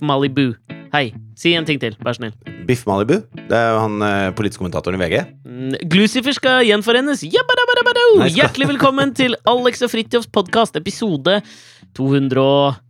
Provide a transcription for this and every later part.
Biff Malibu. Hei. Si en ting til, vær snill. Biff Malibu. Det er jo han eh, politisk kommentatoren i VG. Mm, Glucifer skal gjenforenes. Jabbadabadabado! Nei, skal- Hjertelig velkommen til Alex og Fridtjofs podkast, episode 289?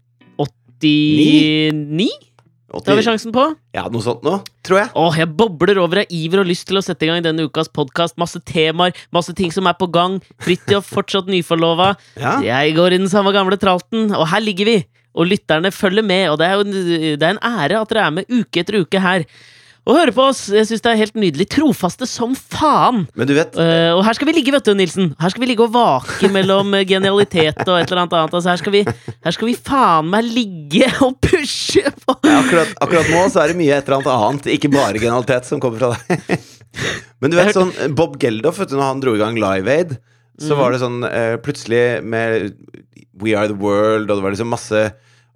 Det har vi sjansen på. Ja, noe sånt nå, tror jeg. Åh, jeg bobler over av iver og lyst til å sette i gang denne ukas podkast. Masse temaer, masse ting som er på gang. Fridtjof fortsatt nyforlova. Ja. Jeg går i den samme gamle tralten, og her ligger vi. Og lytterne følger med, og det er jo det er en ære at dere er med uke etter uke her. Og høre på oss. Jeg syns det er helt nydelig. Trofaste som faen. Men du vet, uh, og her skal vi ligge, vet du, Nilsen. Her skal vi ligge og vake mellom eh, genialitet og et eller annet annet. Altså, her, skal vi, her skal vi faen meg ligge og pushe på akkurat, akkurat nå så er det mye et eller annet annet, ikke bare genialitet, som kommer fra deg. Men du vet sånn Bob Geldof, vet du, når han dro i gang Live Aid, så var det sånn eh, plutselig med We Are The World, og det var liksom masse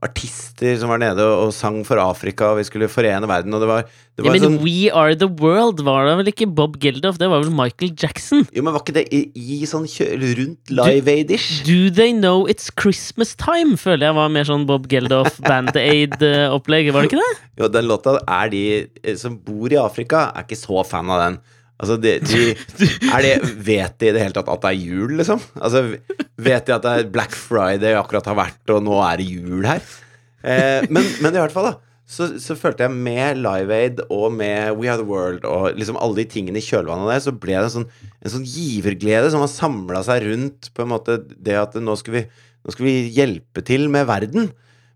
artister som var nede og, og sang for Afrika, og vi skulle forene verden, og det var, det ja, Men sånn We Are The World var da vel ikke Bob Geldof? Det var vel Michael Jackson? Jo, men var ikke det i, i sånn kjø rundt Live Aid-ish? Do They Know It's Christmas Time? Føler jeg var mer sånn Bob Geldof Band-Aid-opplegg. Var det ikke det? Jo, den låta er de eh, som bor i Afrika, er ikke så fan av den. Altså, de, de, det, Vet de i det hele tatt at det er jul, liksom? Altså, Vet de at det er Black Friday akkurat har vært, og nå er det jul her? Eh, men, men i hvert fall, da. Så, så følte jeg med Live Aid og med We Are The World og liksom alle de tingene i kjølvannet det, så ble det en sånn, en sånn giverglede som har samla seg rundt på en måte det at nå skal, vi, nå skal vi hjelpe til med verden.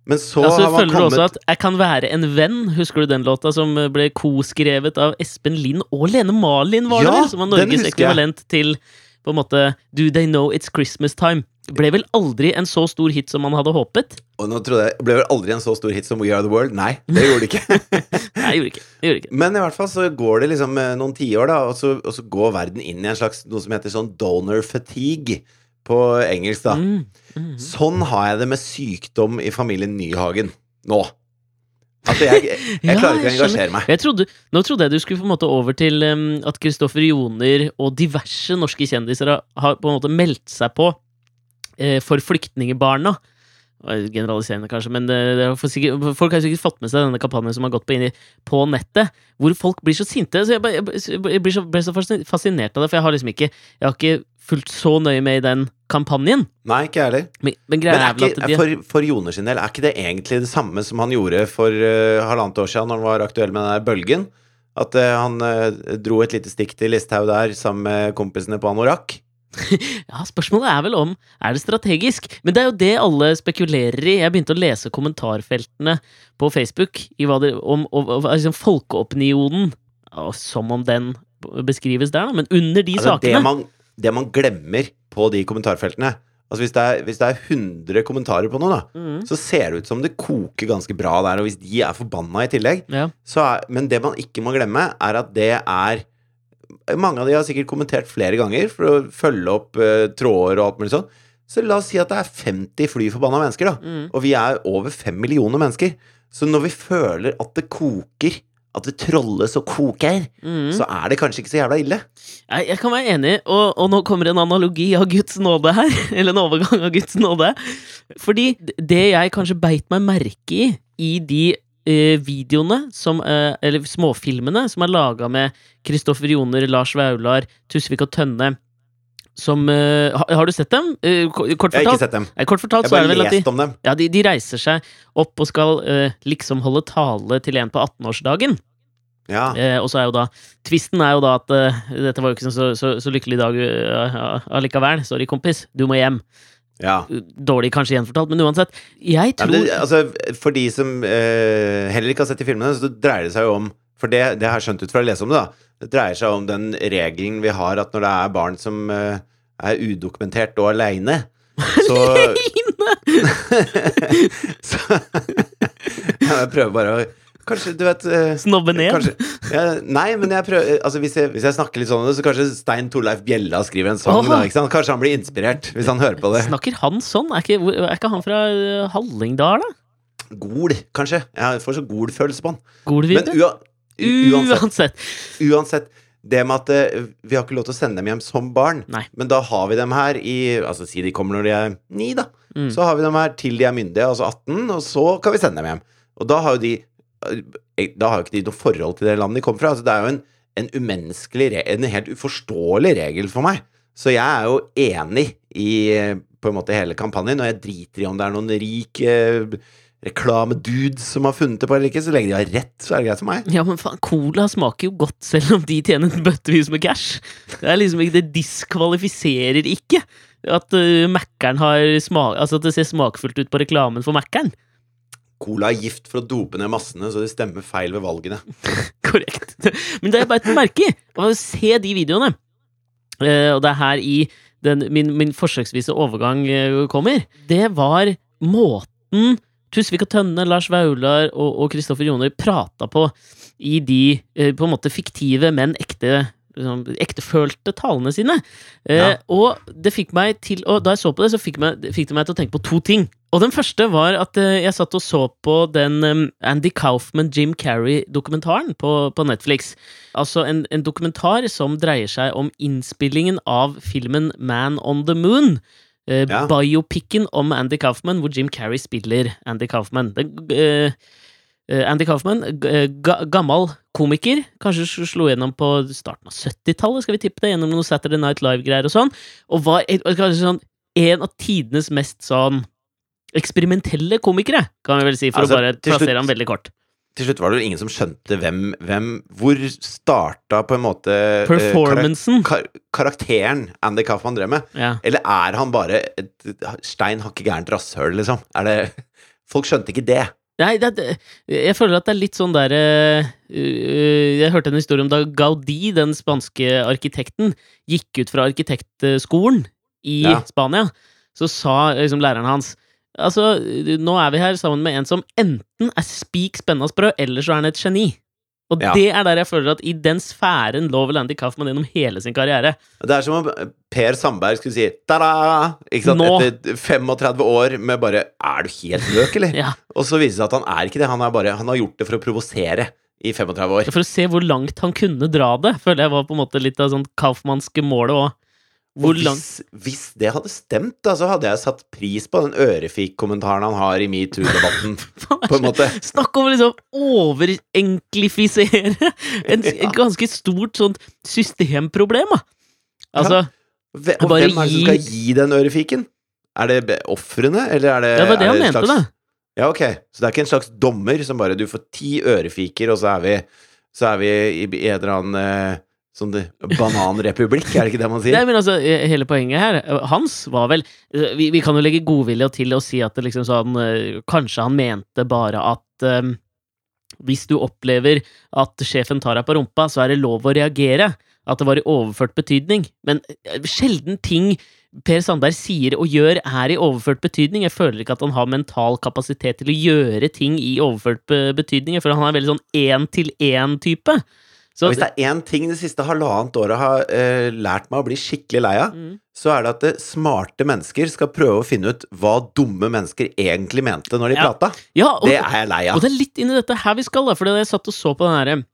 Men så Altså, har man føler kommet også at 'Jeg kan være en venn'? Husker du den låta som ble koskrevet av Espen Lind og Lene Malin, var det Ja, vel? Som var Norges ekvivalent til på en måte 'Do They Know It's Christmas Time'. Ble vel aldri en så stor hit som man hadde håpet. Og nå trodde jeg, ble vel aldri en så stor hit som We Are The World. Nei, det gjorde det ikke. Nei, gjorde ikke. Gjorde ikke. Men i hvert fall så går det liksom eh, noen tiår, da, og så, og så går verden inn i en slags noe som heter sånn donor fatigue på engelsk, da. Mm, mm. Sånn har jeg det med sykdom i familien Nyhagen nå. Altså, jeg, jeg, Ja, klarer ikke å engasjere meg. Trodde, nå trodde jeg du skulle på en måte over til um, at Kristoffer Joner og diverse norske kjendiser har, har på en måte meldt seg på uh, for flyktningebarna. Generaliserende, kanskje, men det, det er sikkert, folk har sikkert fått med seg denne kampanjen som har gått på, inni, på nettet, hvor folk blir så sinte. Så jeg, bare- jeg, blir så, ble så fascinert av det, for jeg har liksom ikke Jeg har ikke fulgt så nøye med i den kampanjen. Nei, ikke jeg heller. Men, men Men er er ikke, de for, for Joner sin del, er ikke det egentlig det samme som han gjorde for uh, halvannet år siden, når han var aktuell med den der bølgen? At uh, han uh, dro et lite stikk til Listhaug der sammen med kompisene på Anorak? Ja, spørsmålet er vel om Er det strategisk? Men det er jo det alle spekulerer i. Jeg begynte å lese kommentarfeltene på Facebook i hva det, om, om, om liksom folkeopinionen. Og som om den beskrives der. Men under de Altså, det, sakene man, det man glemmer på de kommentarfeltene Altså hvis det, er, hvis det er 100 kommentarer på noe, da, mm. så ser det ut som det koker ganske bra der. Og hvis de er forbanna i tillegg ja. så er, Men det man ikke må glemme, er at det er Mange av de har sikkert kommentert flere ganger for å følge opp uh, tråder og alt mulig sånn. Så la oss si at det er 50 flyforbanna mennesker, da. Mm. Og vi er over 5 millioner mennesker. Så når vi føler at det koker, at det trolles og koker, mm. så er det kanskje ikke så jævla ille. Jeg, jeg kan være enig, og, og nå kommer en analogi av Guds nåde her. Eller en overgang av Guds nåde. Fordi det jeg kanskje beit meg merke i i de videoene, som, eh, eller småfilmene, som er laga med Kristoffer Joner, Lars Vaular, Tusvik og Tønne som uh, har, du sett dem? Uh, kort fortalt, Jeg har ikke sett dem. Nei, kort fortalt Jeg så er bare lest de, om dem. ja, de, de reiser seg opp og skal uh, liksom holde tale til en på 18-årsdagen. Ja. Eh, og så er jo da Tvisten er jo da at eh, dette var jo ikke så, så, så lykkelig dag allikevel. Sorry, kompis. Du må hjem. Ja. Dårlig kanskje gjenfortalt, men uansett. Jeg tror ja, det, altså, for de som eh, heller ikke har sett de filmene, så dreier det seg jo om For det, det har jeg skjønt ut fra å lese om det, da. Det dreier seg om den regelen vi har at når det er barn som eh, er udokumentert og aleine, så, så Jeg prøver bare å Kanskje, du vet eh, Snobbe ned. Kanskje, ja, nei, men jeg prøver Altså hvis jeg, hvis jeg snakker litt sånn så kanskje Stein Torleif Bjella skriver en sang. Da? Kanskje han blir inspirert hvis han hører på det. Snakker han sånn? Er ikke, er ikke han fra eh, Hallingdal, da? Gol, kanskje. Jeg får så Gol-følelse på han. Men Golvibbe? ua, uansett, Uansett. uansett Det med at eh, vi har ikke lov til å sende dem hjem som barn, Nei. men da har vi dem her i Altså si de kommer når de er ni, da. Mm. Så har vi dem her til de er myndige, altså 18, og så kan vi sende dem hjem. Og da har jo de eh, Da har jo ikke de noe forhold til det landet de kommer fra. Altså, det er jo en, en umenneskelig En helt uforståelig regel for meg. Så jeg er jo enig i eh, på en måte hele kampanjen, og jeg driter i om det er noen rik eh, reklamedude som har funnet det på eller ikke. Så lenge de har rett, så er det greit for meg. Ja, men faen, cola smaker jo godt selv om de tjener bøttevis med cash. Det er liksom ikke, det diskvalifiserer ikke at uh, Mækkern har smak... Altså at det ser smakfullt ut på reklamen for Mækkern. Cola er gift for å dope ned massene, så de stemmer feil ved valgene. Korrekt. Men det er bare et merke i se de videoene. Uh, og det er her i den, min, min forsøksvise overgang uh, kommer. Det var måten Tusvik og Tønne, Lars Vaular og Kristoffer Joner prata på i de uh, på en måte fiktive, men ekte liksom, ektefølte talene sine. Eh, Ja. Og det fikk meg til Og da jeg så på det, så fikk, meg, fikk det meg til å tenke på to ting. Og den første var at eh, jeg satt og så på den em, Andy Kaufman, Jim Carrey-dokumentaren på, på Netflix. Altså en, en dokumentar som dreier seg om innspillingen av filmen Man on the Moon. Eh, Ja. Biopicen om Andy Kaufman, hvor Jim Carrey spiller Andy Kaufman. Eh, eh, Andy Kaufman, eh, ga, gammel komiker, kanskje sl- slo gjennom på starten av 70-tallet, skal vi tippe det, gjennom noen Saturday Night Live-greier og sånn, og var kanskje sånn, en av tidenes mest sånn eksperimentelle komikere, kan vi vel si, for Altså, å bare plassere slutt- ham veldig kort. Til slutt var det vel ingen som skjønte hvem, hvem Hvor starta på en måte eh, Performancen. Kar karakteren Andy Kaufman drev med? Ja. Eller er han bare et stein hakke gærent rasshøl, liksom? Er det Folk skjønte ikke det. Nei, det, jeg føler at det er litt sånn der eh, uh, Jeg hørte en historie om da Gaudi, den spanske arkitekten, gikk ut fra arkitektskolen i Ja. Spania. Så sa liksom læreren hans Altså, nå er vi her sammen med en som enten er spik spenna sprø, eller så er han et geni. Og Ja. det er der jeg føler at i den sfæren lå vel Andy Kaufman gjennom hele sin karriere. Det er som om Per Sandberg skulle si ta-da! Etter 35 år med bare Er du helt løk, eller? Ja, Og så viser det seg at han er ikke det. Han, er bare, han har gjort det for å provosere i 35 år. For å se hvor langt han kunne dra det, føler jeg var på en måte litt av sånn Kaufmannske målet òg. Hvis, hvis det hadde stemt, da, så hadde jeg satt pris på den ørefik-kommentaren han har i metoo-debatten. På en måte. Snakk om å liksom overenklifisere en, Ja. et ganske stort sånt systemproblem, da. Altså, Hve- Og hvem er det som skal gi den ørefiken? Er det ofrene, eller er det det var det han en mente, slags, da. Ja, ok. Så det er ikke en slags dommer som bare Du får ti ørefiker, og så er vi, så er vi i, i en eller annen sånn det- bananrepublikk, er det ikke det man sier? Nei, men altså, eh, hele poenget her eh, Hans var vel eh, Vi, vi kan jo legge godvilje til å si at det liksom sånn Kanskje han mente bare at um, hvis du opplever at sjefen tar deg på rumpa, så er det lov å reagere. At det var i overført betydning. Men sjelden ting Per Sandberg sier og gjør, er i overført betydning. Jeg føler ikke at han har mental kapasitet til å gjøre ting i overført betydning. Føler han er veldig sånn én-til-én-type. Så hvis det er én ting det siste halvannet året har uh, lært meg å bli skikkelig lei av, Mm. så er det at det smarte mennesker skal prøve å finne ut hva dumme mennesker egentlig mente når de Ja. prata. ja, og, Det er jeg lei av. Og det er litt inn i dette her vi skal, da, For jeg satt og så på den herre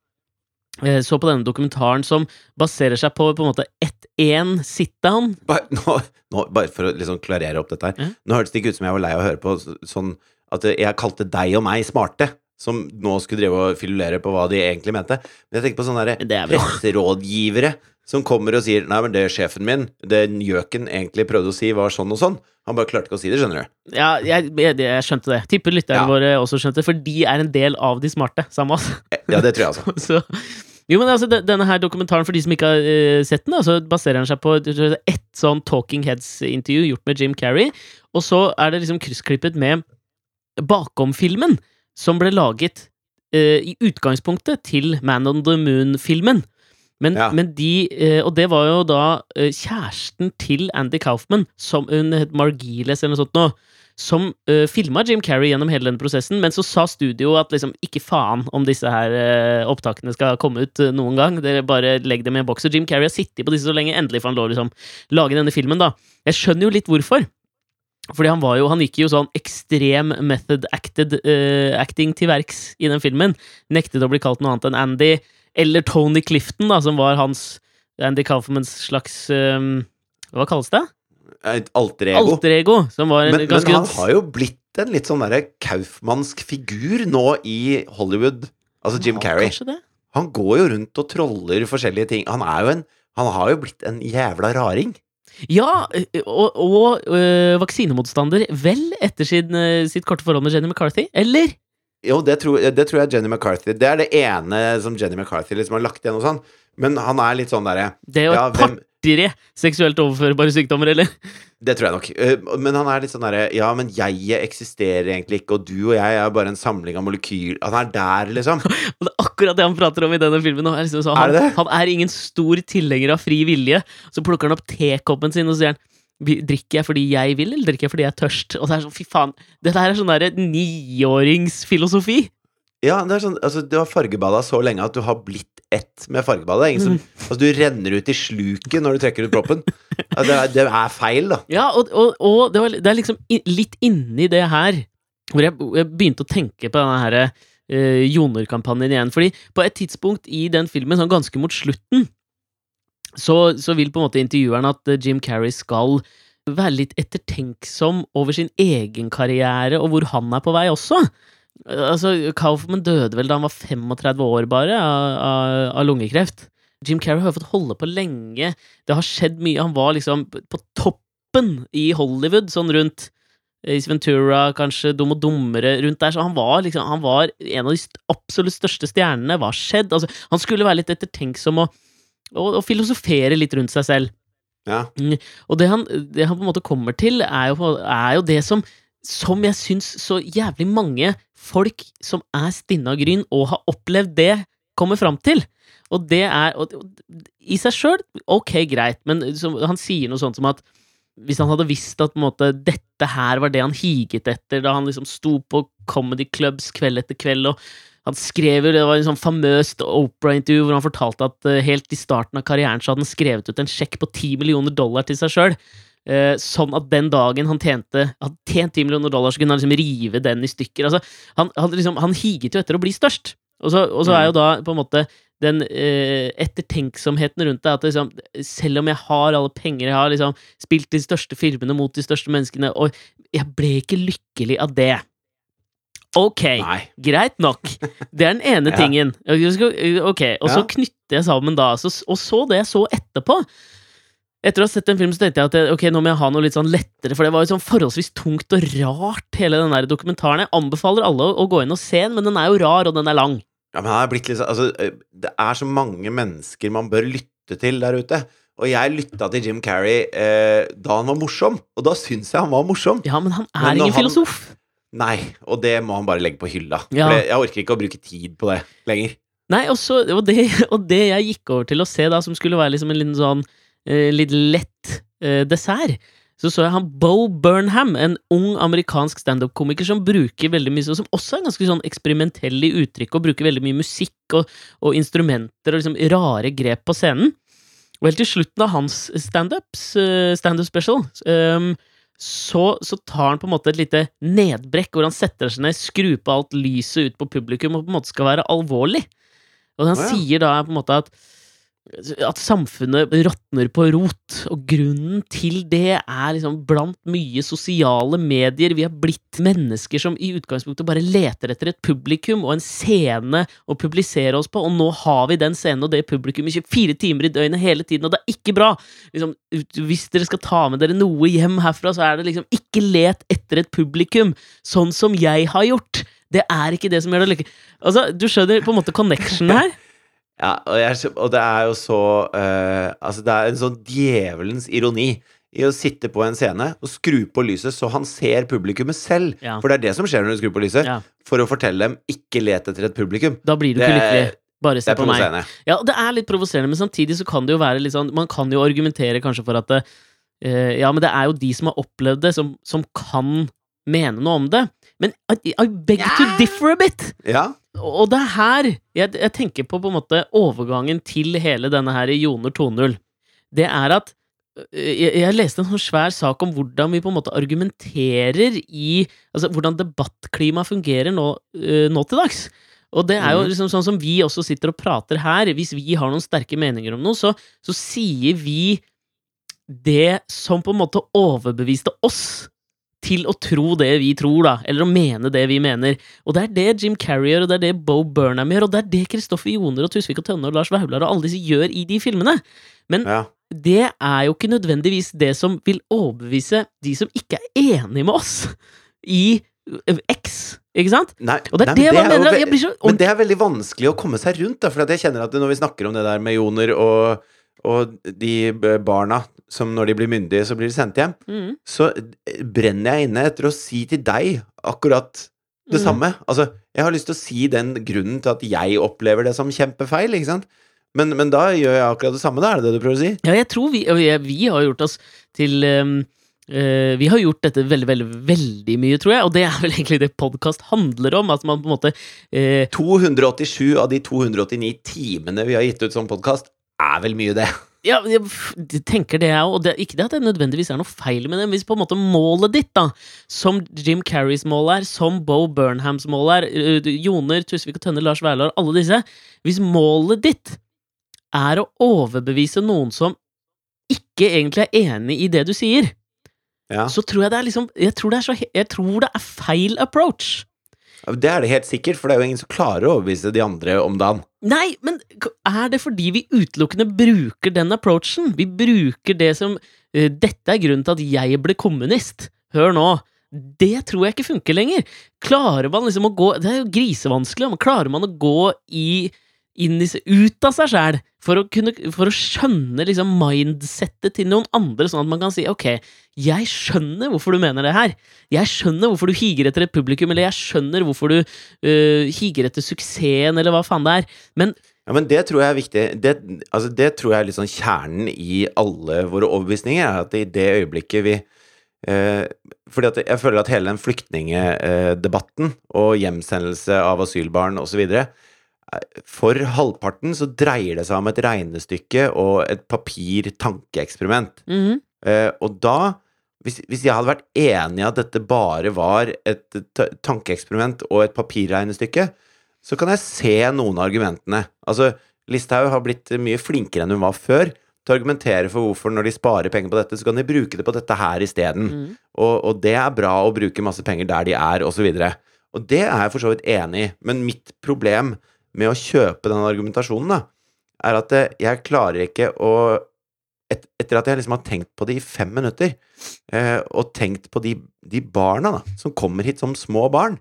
eh, så på denne dokumentaren som baserer seg på på en måte ett én sit-down. Bare, nå, nå, bare for å liksom klarere opp dette her. Ja. Nå hørtes det ikke ut som jeg var lei av å høre på sånn at jeg kalte deg og meg smarte. Som nå skulle drive og filulere på hva de egentlig mente. Men jeg tenker på sånne der er presserådgivere som kommer og sier Nei, men det sjefen min, det gjøken egentlig prøvde å si, var sånn og sånn. Han bare klarte ikke å si det, skjønner du. Ja, jeg, jeg, jeg skjønte det. Tipper lytterne Ja. våre også skjønte det, for de er en del av de smarte. Samme oss. Ja, det tror jeg altså. Så, jo, men altså, denne her dokumentaren, for de som ikke har uh, sett den, da, så baserer den seg på et- ett sånn Talking Heads-intervju gjort med Jim Carrey, og så er det liksom kryssklippet med bakom-filmen, som ble laget eh, i utgangspunktet til Man on the Moon-filmen. Men, Ja. men de eh, Og det var jo da eh, kjæresten til Andy Kaufman, som hun het Margiles eller noe sånt nå, som uh, filma Jim Carrey gjennom hele den prosessen, men så sa studioet at liksom ikke faen om disse her eh, opptakene skal komme ut eh, noen gang. Dere bare legg dem i en boks. Og Jim Carrey har sittet på disse så lenge, endelig får han lov liksom, lage denne filmen, da. Jeg skjønner jo litt hvorfor. Fordi han var jo Han gikk jo sånn ekstrem method acted uh, acting til verks i den filmen. Nektet å bli kalt noe annet enn Andy. Eller Tony Clifton, da, som var hans Andy Kaufmans slags um, Hva kalles det? Et alter ego. Alter ego. Som var en Men, men han har jo blitt en litt sånn derre kaufmannsk figur nå i Hollywood. Altså Jim Carrey. Han går jo rundt og troller forskjellige ting. Han er jo en Han har jo blitt en jævla raring. Ja, og, og øh, vaksinemotstander vel etter sin, sitt korte forhold med Jenny McCarthy, eller? Jo, det tror, det tror jeg Jenny McCarthy Det er det ene som Jenny McCarthy liksom har lagt igjen og sånn. Men han er litt sånn derre Det er jo Ja, et hvem- par-tre seksuelt overførbare sykdommer, eller? Det tror jeg nok. Eh, Men han er litt sånn derre Ja, men jeg eksisterer egentlig ikke, og du og jeg er bare en samling av molekyl Han er der, liksom. Og det er akkurat det han prater om i denne filmen. Er liksom så, Er han, det det? han er ingen stor tilhenger av fri vilje. Så plukker han opp tekoppen sin og sier han, Drikker jeg fordi jeg vil, eller drikker jeg fordi jeg er tørst? Og det er sånn, fy faen Dette her er sånn derre niåringsfilosofi. Ja, det er sånn Altså, du har fargebada så lenge at du har blitt ett med fargebadet. Som Altså, du renner ut i sluket når du trekker ut proppen. Altså, det, er, det er feil, da. Ja, og, og, og det, var, det er liksom litt inni det her hvor jeg, jeg begynte å tenke på denne her uh, Joner-kampanjen igjen. Fordi på et tidspunkt i den filmen, sånn ganske mot slutten, så, så vil på en måte intervjueren at uh, Jim Carrey skal være litt ettertenksom over sin egen karriere og hvor han er på vei også. Eh, Altså, Kaufman døde vel da han var 35 år bare, av, av, av lungekreft. Jim Carrey har fått holde på lenge. Det har skjedd mye. Han var liksom på toppen i Hollywood, sånn rundt Ace Ventura, kanskje Dum og dummere, rundt der. Så han var liksom Han var en av de absolutt største stjernene. Hva har skjedd? Altså, han skulle være litt ettertenksom og, og, og filosofere litt rundt seg selv. Ja. Og det han, det han på en måte kommer til, er jo, er jo det som Som jeg syns så jævlig mange folk som er stinne av gryn og har opplevd det, kommer fram til. Og det er og, og, I seg sjøl, ok, greit, men så, han sier noe sånt som at hvis han hadde visst at måte, dette her var det han higet etter da han liksom sto på comedy clubs kveld etter kveld, og han skrev jo, det var en sånn famøst Opera-intervju hvor han fortalte at eh, helt i starten av karrieren så hadde han skrevet ut en sjekk på 10 millioner dollar til seg sjøl. Sånn at den dagen han tjente hadde tjent 10 millioner dollar, så kunne han liksom rive den i stykker. Altså, han, han, liksom, han higet jo etter å bli størst. Og så, og så er jo da på en måte den eh, ettertenksomheten rundt det, at liksom, selv om jeg har alle penger, jeg har liksom spilt de største filmene mot de største menneskene, og jeg ble ikke lykkelig av det. Ok, Nei. greit nok. Det er den ene Ja. tingen. Ok, Og så Ja. knytter jeg sammen da, så, og så det jeg så etterpå. Etter å ha sett den filmen, så tenkte jeg at ok, nå må jeg ha noe litt sånn lettere, for det var jo sånn forholdsvis tungt og rart, hele den der dokumentaren. Jeg anbefaler alle å, gå inn og se den, men den er jo rar, og den er lang. Ja, men er litt Altså, eh, det er så mange mennesker man bør lytte til der ute. Og jeg lytta til Jim Carrey eh, da han var morsom, og da syns jeg han var morsom. Ja, men han er Men ingen ingen han- filosof. Nei, og det må han bare legge på hylla. Ja. For jeg orker ikke å bruke tid på det lenger. Nei, også, og, det, og det jeg gikk over til å se da, som skulle være liksom en liten sånn eh, litt lett eh, dessert, så så jeg han Bo Burnham, en ung amerikansk standup-komiker som bruker veldig mye, og som også er ganske sånn eksperimentell i uttrykk, og bruker veldig mye musikk og, og instrumenter og liksom rare grep på scenen. Og helt til slutten av hans standups, uh, standup special, ehm, så, så tar han på en måte et lite nedbrekk hvor han setter seg ned, skrur på alt lyset ut på publikum og på en måte skal være alvorlig. Og han oh, ja. sier da på en måte at at samfunnet råtner på rot, og grunnen til det er liksom blant mye sosiale medier. Vi har blitt mennesker som i utgangspunktet bare leter etter et publikum og en scene å publisere oss på, og nå har vi den scenen og det publikummet 24 timer i døgnet hele tiden, og det er ikke bra! Liksom, hvis dere skal ta med dere noe hjem herfra, så er det liksom ikke let etter et publikum, sånn som jeg har gjort! Det er ikke det som gjør det lykkelig. Altså, du skjønner på en måte connection her? Ja, og, jeg, og det er jo så uh, Altså, det er en sånn djevelens ironi i å sitte på en scene og skru på lyset så han ser publikummet selv. Ja. For det er det som skjer når du skrur på lyset. Ja. For å fortelle dem 'ikke let etter et publikum'. Da blir du Det ikke lykkelig. Bare se på meg. Ja, det er litt provoserende, men samtidig så kan det jo være litt sånn Man kan jo argumentere kanskje for at det, eh, Ja, men det er jo de som har opplevd det, som, som kan mene noe om det. Men I, I beg to differ a bit! Ja. Og det er her jeg, jeg tenker på på en måte overgangen til hele denne her Joner 2.0. Det er at jeg, jeg leste en sånn svær sak om hvordan vi på en måte argumenterer i Altså hvordan debattklimaet fungerer nå, nå til dags. Og det er jo Mhm. liksom sånn som vi også sitter og prater her. Hvis vi har noen sterke meninger om noe, så, så sier vi det som på en måte overbeviste oss til å tro det vi tror, da. Eller å mene det vi mener. Og det er det Jim Carrey gjør, og det er det Bo Burnham gjør, og det er det Kristoffer Joner og Tusvik og Tønne og Lars Vaular og alle disse gjør i de filmene. Men Ja. det er jo ikke nødvendigvis det som vil overbevise de som ikke er enig med oss i X, ikke sant? Nei, Og det er nei, det man jo mener. at Jeg blir så Men det er veldig vanskelig å komme seg rundt, da, for jeg kjenner at når vi snakker om det der med joner og, og de barna som når de blir myndige, så blir de sendt hjem, Mm. så eh, brenner jeg inne etter å si til deg akkurat det mm. samme. Altså, jeg har lyst til å si den grunnen til at jeg opplever det som kjempefeil, ikke sant? Men, men da gjør jeg akkurat det samme, da, er det det du prøver å si? Ja, jeg tror vi, vi, vi har gjort oss til um Uh, Vi har gjort dette veldig, veldig, veldig mye, tror jeg, og det er vel egentlig det podkast handler om. At man på en måte uh, 287 av de 289 timene vi har gitt ut som podkast, er vel mye det. Ja, jeg tenker det, jeg òg. Ikke det at det nødvendigvis er noe feil med det, men hvis på en måte målet ditt, da, som Jim Carreys mål er, som Bo Burnhams mål er, Joner, Tusvik og Tønne, Lars Vaular, alle disse Hvis målet ditt er å overbevise noen som ikke egentlig er enig i det du sier, Ja. så tror jeg det er liksom Jeg tror det er, så, jeg tror det er feil approach. Det er det helt sikkert, for det er jo ingen som klarer å overbevise de andre om dagen. Nei, men er det fordi vi utelukkende bruker den approachen? Vi bruker det som uh, Dette er grunnen til at jeg ble kommunist. Hør nå. Det tror jeg ikke funker lenger. Klarer man liksom å gå Det er jo grisevanskelig, men klarer man å gå i inn i, ut av seg sjæl for, å for å skjønne liksom mindsettet til noen andre, sånn at man kan si ok, jeg skjønner hvorfor du mener det her. Jeg skjønner hvorfor du higer etter et publikum, eller jeg skjønner hvorfor du uh, higer etter suksessen, eller hva faen det er. Men Ja, men det tror jeg er viktig. Det, altså, det tror jeg er sånn kjernen i alle våre overbevisninger, er at i det øyeblikket vi eh, Fordi at jeg føler at hele den flyktningedebatten og hjemsendelse av asylbarn osv. For halvparten så dreier det seg om et regnestykke og et papir-tankeeksperiment. mhm, Eh, og da, hvis, hvis jeg hadde vært enig i at dette bare var et tankeeksperiment og et papirregnestykke, så kan jeg se noen av argumentene. Altså, Listhaug har blitt mye flinkere enn hun var før til å argumentere for hvorfor når de sparer penger på dette, så kan de bruke det på dette her isteden. Mm. Og, og det er bra å bruke masse penger der de er, osv. Og, og det er jeg for så vidt enig i, men mitt problem med å kjøpe den argumentasjonen, da, er at eh, jeg klarer ikke å et, Etter at jeg liksom har tenkt på det i fem minutter, eh, og tenkt på de, de barna da, som kommer hit som små barn,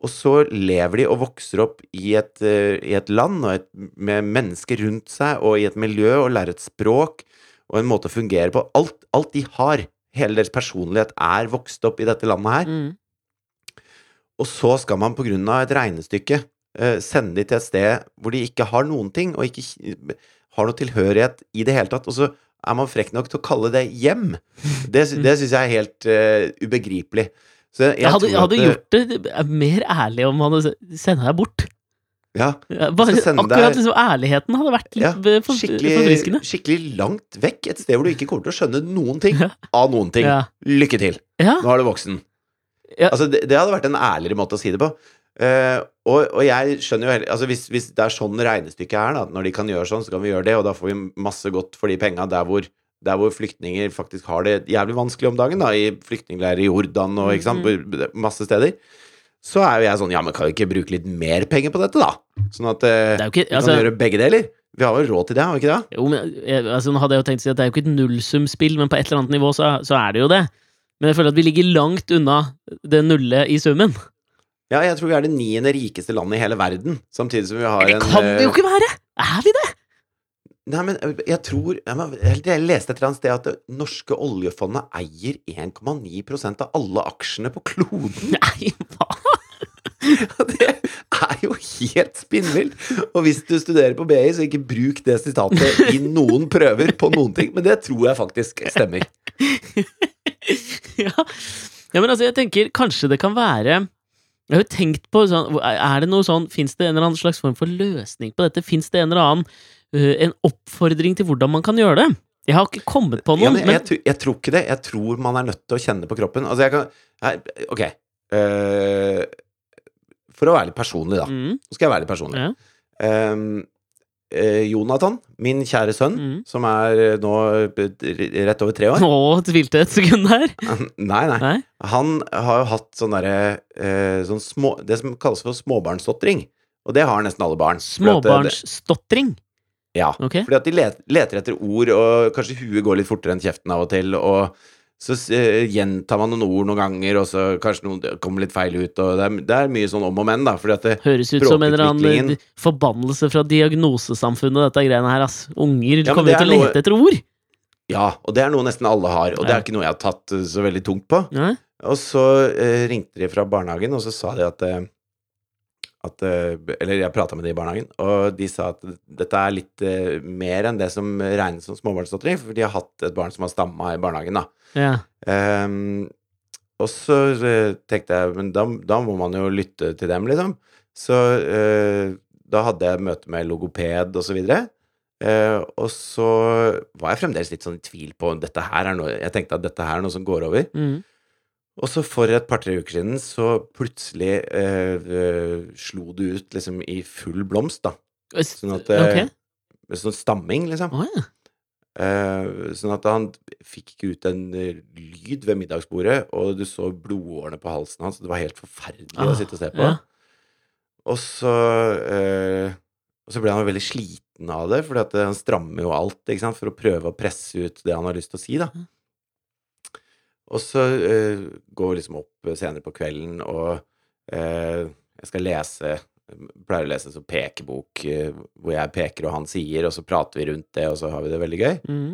og så lever de og vokser opp i et, eh, i et land og et, med mennesker rundt seg og i et miljø og lærer et språk og en måte å fungere på. Alt, alt de har, hele deres personlighet, er vokst opp i dette landet her. Mm. Og så skal man på grunn av et regnestykke sende de til et sted hvor de ikke har noen ting, og ikke har noe tilhørighet i det hele tatt. Og så er man frekk nok til å kalle det hjem. Det, det syns jeg er helt uh, ubegripelig. Så jeg, Jeg hadde, jeg hadde eh, gjort det mer ærlig om han hadde sendt deg bort. ja, Bare, akkurat liksom ærligheten hadde vært litt Ja, eh, for, skikkelig, forfriskende. skikkelig langt vekk. Et sted hvor du ikke kommer til å skjønne noen ting av noen ting. Ja. Lykke til. Ja. Nå er du voksen. Ja. Altså, det, det hadde vært en ærligere måte å si det på. Eh, og, og jeg skjønner jo heller altså hvis, hvis det er sånn regnestykket er, da, når de kan gjøre sånn, så kan vi gjøre det, og da får vi masse godt for de penga der hvor der hvor flyktninger faktisk har det jævlig vanskelig om dagen, da, i flyktningleirer i Jordan og ikke sant, på masse steder, så er jo jeg sånn Ja, men kan vi ikke bruke litt mer penger på dette, da? Sånn at eh, ikke, altså, vi altså, kan gjøre begge deler. Vi har vel råd til det, har vi ikke det? Jo, men jeg, altså, Nå hadde jeg jo tenkt å si at det er jo ikke et nullsumspill, men på et eller annet nivå så, så er det jo det. Men jeg føler at vi ligger langt unna det nullet i summen. Ja, jeg tror vi er det niende rikeste landet i hele verden, samtidig som vi har en Det kan det jo eh, ikke være! Er vi det? Nei, men øh, jeg tror Jeg, leste et eller annet sted at det norske oljefondet eier 1,9% av alle aksjene på kloden. Nei, hva? Det er jo helt spinnvilt! Og hvis du studerer på BI, så ikke bruk det sitatet i noen prøver på noen ting. Men det tror jeg faktisk stemmer. ja. ja, men altså, jeg tenker kanskje det kan være Jeg har jo tenkt på sånn Er det noe sånn Fins det en eller annen slags form for løsning på dette? Fins det en eller annen uh, En oppfordring til hvordan man kan gjøre det? Jeg har ikke kommet på Ja, noen, men jeg, jeg tror ikke det. Jeg tror man er nødt til å kjenne på kroppen. Altså, jeg kan jeg, Ok. Uh, for å være litt personlig, da. mm, Nå skal jeg være litt personlig. ja. Eh, Jonathan, min kjære sønn, Mm. som er eh, nå eh, rett over tre år Nå tvilte et sekund der. Nei, nei. Nei? Han har jo hatt sånn derre eh, sånn små, Det som kalles for småbarnsstotring. Og det har nesten alle barn. Småbarnsstotring. Ja. Okay. Fordi at de leter etter ord, og kanskje huet går litt fortere enn kjeften av og til, og så uh, gjentar man noen ord noen ganger, og så kanskje noen kommer litt feil ut, det er, det er mye sånn om og men, da. Det, Høres ut som en eller annen eh, forbannelse fra diagnosesamfunnet, dette greiene her, ass. Unger Ja, kommer jo til å lete etter ord. ja, og det er noe nesten alle har, og det er ikke noe jeg har tatt uh, så veldig tungt på. Ja. Og så uh, ringte de fra barnehagen, og så sa de at, eh, at eh, Eller jeg prata med de i barnehagen, og de sa at dette er litt eh, mer enn det som regnes som småbarnsdatteri, for de har hatt et barn som har stamma i barnehagen, da. Ja. Um, og så tenkte jeg Men da, da må man jo lytte til dem, liksom. Så uh, da hadde jeg møte med logoped og så videre. Eh, og så var jeg fremdeles litt sånn i tvil på dette her er noe Jeg tenkte at dette her er noe som går over. Mm. Og så for et par-tre uker siden så plutselig uh, slo det ut liksom i full blomst, da. Sånn at eh, Ok. Sånn stamming, liksom. Oh, ja. Eh, sånn at han fikk ikke ut en eh, lyd ved middagsbordet, og du så blodårene på halsen hans. Det var helt forferdelig å Ah, sitte og se på. ja. Og så eh, Og så ble han jo veldig sliten av det, for han strammer jo alt sant, for å prøve å presse ut det han har lyst til å si, da. Og så eh, går vi liksom opp senere på kvelden, og eh, jeg skal lese Pleier å lese en sånn pekebok eh, hvor jeg peker og han sier, og så prater vi rundt det, og så har vi det veldig gøy. Mm.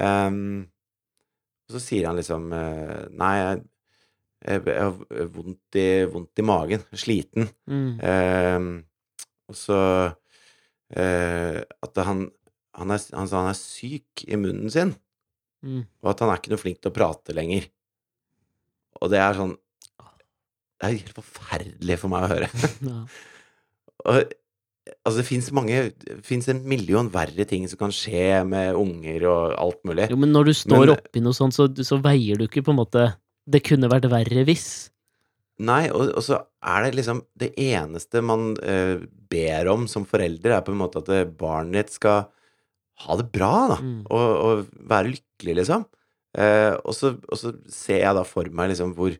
Um, og så sier han liksom eh, Nei, jeg, jeg har vondt i, vondt i magen. Sliten. Mm. Um, og så uh, At han han, er, han sa han er syk i munnen sin, Mm. og at han er ikke noe flink til å prate lenger. Og det er sånn Det er helt forferdelig for meg å høre. Og, altså, det fins mange Det fins en million verre ting som kan skje med unger og alt mulig. Jo, men når du står oppi noe sånt, så, så veier du ikke på en måte Det kunne vært verre hvis. Nei, og, og så er det liksom Det eneste man uh, ber om som forelder, er på en måte at eh, barnet ditt skal ha det bra, da. Mm. Og, og være lykkelig, liksom. Uh, og, så, og så ser jeg da for meg liksom hvor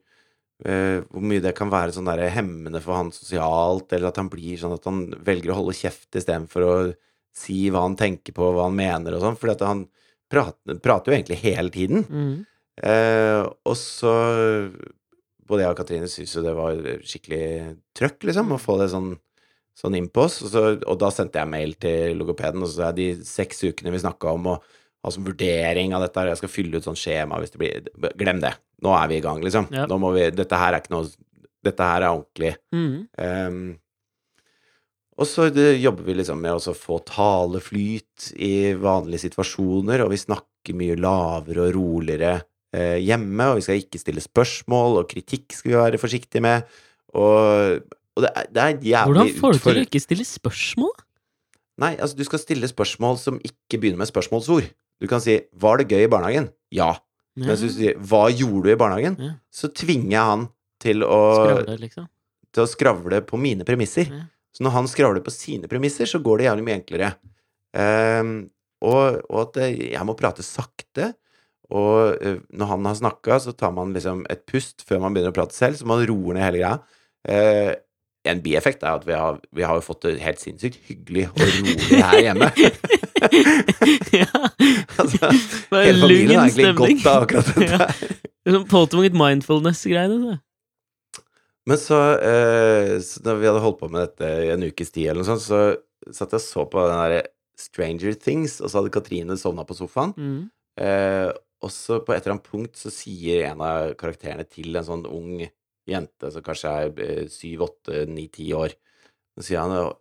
eh, hvor mye det kan være sånn der hemmende for han sosialt, eller at han blir sånn at han velger å holde kjeft istedenfor å si hva han tenker på, hva han mener og sånn, For han prater, prater jo egentlig hele tiden. Mm. Uh, og så Både jeg og Katrine syntes jo det var skikkelig trøkk, liksom, å få det sånn, sånn inn på oss. Og, så, og da sendte jeg mail til logopeden, og så sa jeg de seks ukene vi snakka om å som vurdering av dette jeg skal fylle ut sånn skjema hvis det blir Glem det. Nå er vi i gang, liksom. Ja. Vi Dette her er ikke noe Dette her er ordentlig. Mm. Um, og så det, jobber vi liksom med å få taleflyt i vanlige situasjoner, og vi snakker mye lavere og roligere eh, hjemme, og vi skal ikke stille spørsmål, og kritikk skal vi være forsiktige med, og, og det, er, det er jævlig Hvordan får du til å ikke stille spørsmål? Nei, altså du skal stille spørsmål som ikke begynner med spørsmålsord. Du kan si 'Var det gøy i barnehagen?' Ja. Ja. Mens hvis du sier 'Hva gjorde du i barnehagen?' Ja. så tvinger jeg han til å, Skravle, liksom. til å skravle på mine premisser. Ja. Så når han skravler på sine premisser, så går det jævlig mye enklere. Um, og, og at eh, jeg må prate sakte. Og eh, når han har snakka, så tar man liksom et pust før man begynner å prate selv, så man roer ned hele greia. Eh, en bieffekt er at vi har, vi har jo fått det helt sinnssykt hyggelig og rolig her hjemme. ja. altså, er hele familien har egentlig stemning. godt av akkurat dette. Ja. her. Sånn Påtvunget mindfulness-greiene. så. Men så, eh, så når vi hadde holdt på med dette i en ukes tid, eller noe sånt, så satt jeg og så på den derre Stranger Things, og så hadde Katrine sovna på sofaen. Mm. Eh, og så på et eller annet punkt så sier en av karakterene til en sånn ung jente som kanskje er eh, syv, åtte, ni, ti år Så sier han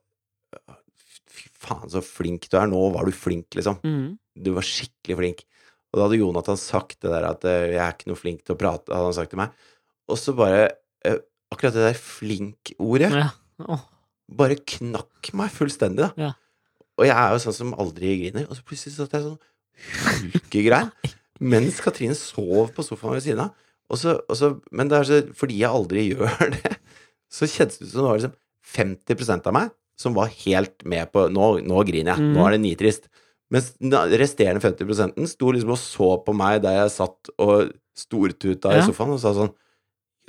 Fy faen, så flink du er. Nå var du flink, liksom. Mm. Du var skikkelig flink. Og da hadde Jonathan sagt det der at eh, 'jeg er ikke noe flink til å prate', hadde han sagt til meg. Og så bare eh, Akkurat det der flink-ordet Ja. oh. bare knakk meg fullstendig, da. Ja. Og jeg er jo sånn som aldri griner. Og så plutselig satt jeg sånn hulkegrein mens Katrine sov på sofaen ved siden av. Og så, og så, men det er så, fordi jeg aldri gjør det, så kjennes det ut som det var liksom 50% av meg som var helt med på Nå, nå griner jeg. Nå Mhm. er det nitrist. Mens resterende 50 sto liksom og så på meg der jeg satt og stortuta i sofaen og sa sånn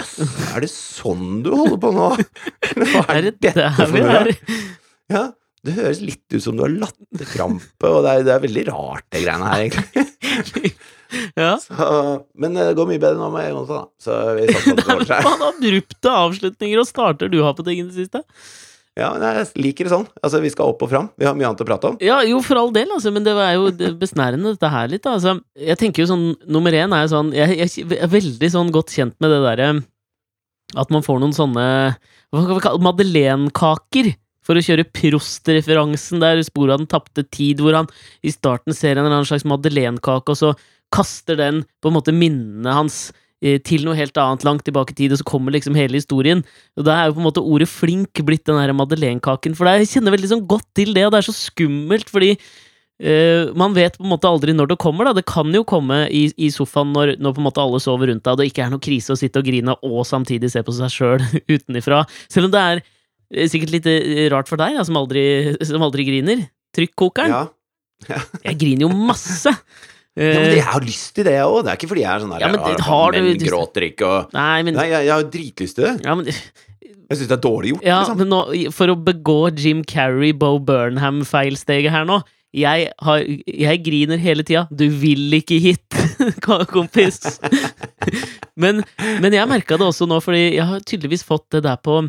Jøss, er det sånn du holder på nå? Hva Er det dette for noe? Ja, det høres litt ut som du har latterkrampe, og det er, det er veldig rart, det greiene her, egentlig. Ja. Så, men det går mye bedre nå med Jonsson, da. Så vi satser på at det ordner seg. Abrupte avslutninger og starter du har på ting i det siste. Ja, men jeg liker det sånn. Altså, vi skal opp og fram. Vi har mye annet å prate om. Ja, jo, for all del, altså, men det er jo besnærende, dette her litt. Altså, jeg tenker jo sånn, Nummer én er jo sånn Jeg, jeg er veldig sånn godt kjent med det derre at man får noen sånne Hva kan vi kalle Madeleinekaker. For å kjøre Prost-referansen der, sporet av den tapte tid, hvor han i starten ser en eller annen slags madeleinekake, og så kaster den på en måte minnene hans eh, til noe helt annet langt tilbake i tid, og så kommer liksom hele historien. Og da er jo på en måte ordet flink blitt den her madeleinekaken, for jeg kjenner veldig sånn godt til det, og det er så skummelt, fordi Uh, man vet på en måte aldri når det kommer, da. Det kan jo komme i, i sofaen når, når på en måte alle sover rundt deg, og det ikke er noe krise å sitte og grine og samtidig se på seg sjøl utenifra. Selv om det er eh, sikkert litt eh, rart for deg, da, som aldri, som aldri griner. Trykkokeren. Ja. Jeg griner jo masse. Ja, men Eh, jeg har lyst til det, jeg òg. Det er ikke fordi jeg er sånn der Ja, men «Ah, har menn du- gråter ikke og nei, men Nei, jeg, jeg har dritlyst til det. ja, men, Jeg syns det er dårlig gjort, ja, liksom. men nå, for å begå Jim Carrey, Bo Burnham-feilsteget her nå jeg, har, jeg griner hele tida. Du vil ikke hit, kompis. men, men jeg merka det også nå, fordi jeg har tydeligvis fått det der på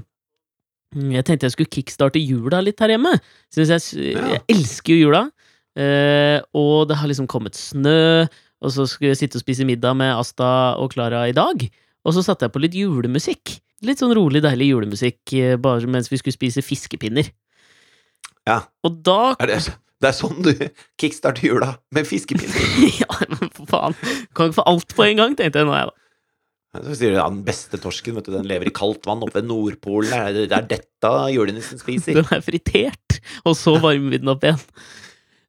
Jeg tenkte jeg skulle kickstarte jula litt her hjemme. Jeg, jeg elsker jo jula. Eh, og det har liksom kommet snø, og så skulle jeg sitte og spise middag med Asta og Klara i dag. Og så satte jeg på litt julemusikk. Litt sånn rolig, deilig julemusikk eh, bare mens vi skulle spise fiskepinner. Ja. Og da Er det, det er sånn du kickstarter jula, med fiskepinner. Ja, men for faen! Kan ikke få alt på en gang, tenkte jeg nå, jeg, da. Så sier du ja, den beste torsken, vet du, den lever i kaldt vann oppe ved Nordpolen. Det er, det er dette julenissen spiser. Den er fritert, og så varmer vi den opp igjen.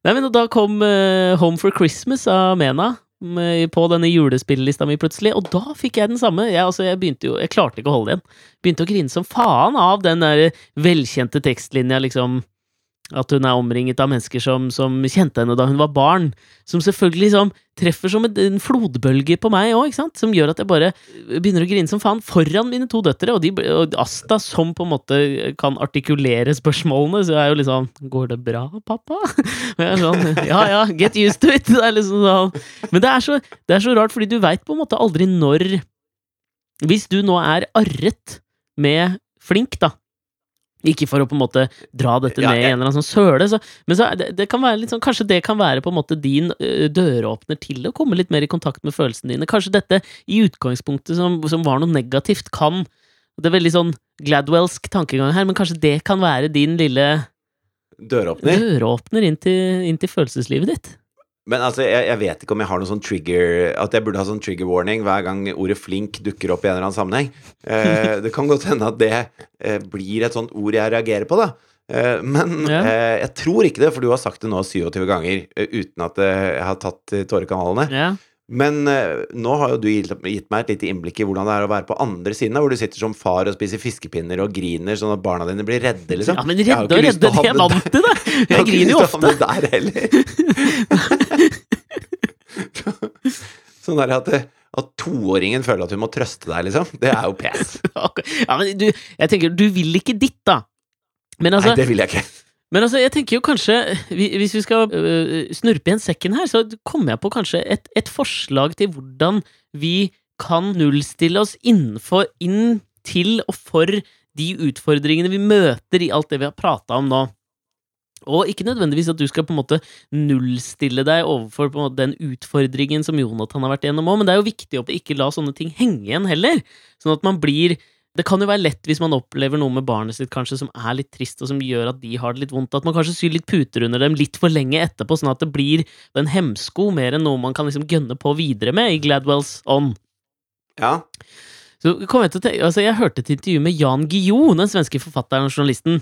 Nei, men Da kom uh, Home for Christmas av Mena med, på denne julespillelista mi plutselig, og da fikk jeg den samme. Jeg, altså, jeg jo, jeg klarte ikke å holde igjen. Begynte å grine som faen av den der velkjente tekstlinja, liksom. At hun er omringet av mennesker som, som kjente henne da hun var barn. Som selvfølgelig liksom treffer som en, flodbølge på meg òg, som gjør at jeg bare begynner å grine som faen foran mine to døtre. Og, de, og Asta, som på en måte kan artikulere spørsmålene, så jeg er jo liksom Går det bra, pappa? Sånn Ja ja, get used to it! Det liksom sånn. Men det er, så, det er så rart, fordi du veit på en måte aldri når Hvis du nå er arret med flink, da. Ikke for å på en måte dra dette Ja, ned i en eller annen sånn søle, så, men så det, det kan være litt sånn, kanskje det kan være på en måte din døråpner til å komme litt mer i kontakt med følelsene dine. Kanskje dette i utgangspunktet som, som var noe negativt, kan Det er veldig sånn Gladwellsk tankegang her, men kanskje det kan være din lille Døråpner. døråpner inn til, inn til følelseslivet ditt. Men altså, jeg, jeg vet ikke om jeg har noen sånn trigger At jeg burde ha sånn trigger warning hver gang ordet flink dukker opp i en eller annen sammenheng. Eh, det kan godt hende at det eh, blir et sånt ord jeg reagerer på, da. Eh, men Ja. eh, jeg tror ikke det, for du har sagt det nå 27 ganger eh, uten at jeg har tatt eh, tårekanalene. Ja. Men eh, nå har jo du gitt, gitt meg et lite innblikk i hvordan det er å være på andre siden, da, hvor du sitter som far og spiser fiskepinner og griner sånn at barna dine blir redde, liksom. ja, men Jeg har redde og redde, det jeg er havne vant til det! Jeg har Jeg ikke lyst til å ha havne der heller. sånn der at, at toåringen føler at hun må trøste deg, liksom. Det er jo pes. Ja, men du, jeg tenker, du vil ikke ditt, da. Men altså, Nei, det vil jeg ikke. Men altså, jeg tenker jo kanskje Hvis vi skal øh, snurpe igjen sekken her, så kommer jeg på kanskje et, et forslag til hvordan vi kan nullstille oss innenfor inn til og for de utfordringene vi møter i alt det vi har prata om nå. Og ikke nødvendigvis at du skal på en måte nullstille deg overfor måte den utfordringen som Jonathan har vært igjennom òg, men det er jo viktig å ikke la sånne ting henge igjen heller. Sånn at man blir det kan jo være lett hvis man opplever noe med barnet sitt kanskje som er litt trist, og som gjør at de har det litt vondt, at man kanskje syr litt puter under dem litt for lenge etterpå, sånn at det blir en hemsko mer enn noe man kan liksom gønne på videre med i Gladwells ånd. Ja. Så kom jeg til å tenke, altså jeg hørte et intervju med Jan Guillou, den svenske forfatteren og journalisten.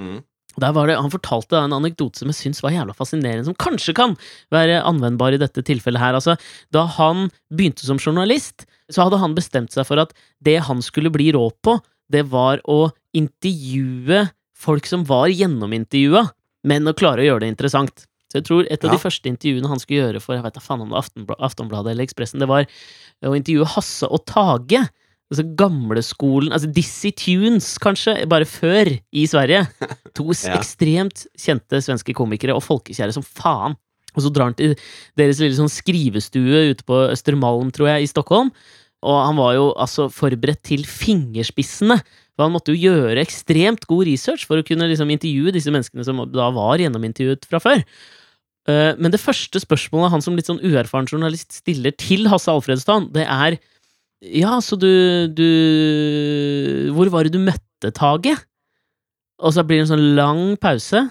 Mm. Der var det, Han fortalte en anekdote som jeg syns var jævla fascinerende, som kanskje kan være anvendbar i dette tilfellet her. Altså, da han begynte som journalist, så hadde han bestemt seg for at det han skulle bli rå på, det var å intervjue folk som var gjennomintervjua, men å klare å gjøre det interessant. Så jeg tror et av Ja. de første intervjuene han skulle gjøre for jeg vet da faen om det var Aftenbla- Aftonbladet eller Ekspressen, det var å intervjue Hasse og Tage. Altså gamleskolen Altså Dizzie Tunes, kanskje, bare før, i Sverige. To Ja. ekstremt kjente svenske komikere, og folkekjære som faen. Og så drar han til deres lille sånn skrivestue ute på Østermalm, tror jeg, i Stockholm. Og han var jo altså forberedt til fingerspissene. For han måtte jo gjøre ekstremt god research for å kunne liksom intervjue disse menneskene som da var gjennomintervjuet fra før. Eh, Men det første spørsmålet han som litt sånn uerfaren journalist stiller til Hasse Alfredstad, det er Ja, så du, du Hvor var det du møtte Tage? Og så blir det en sånn lang pause,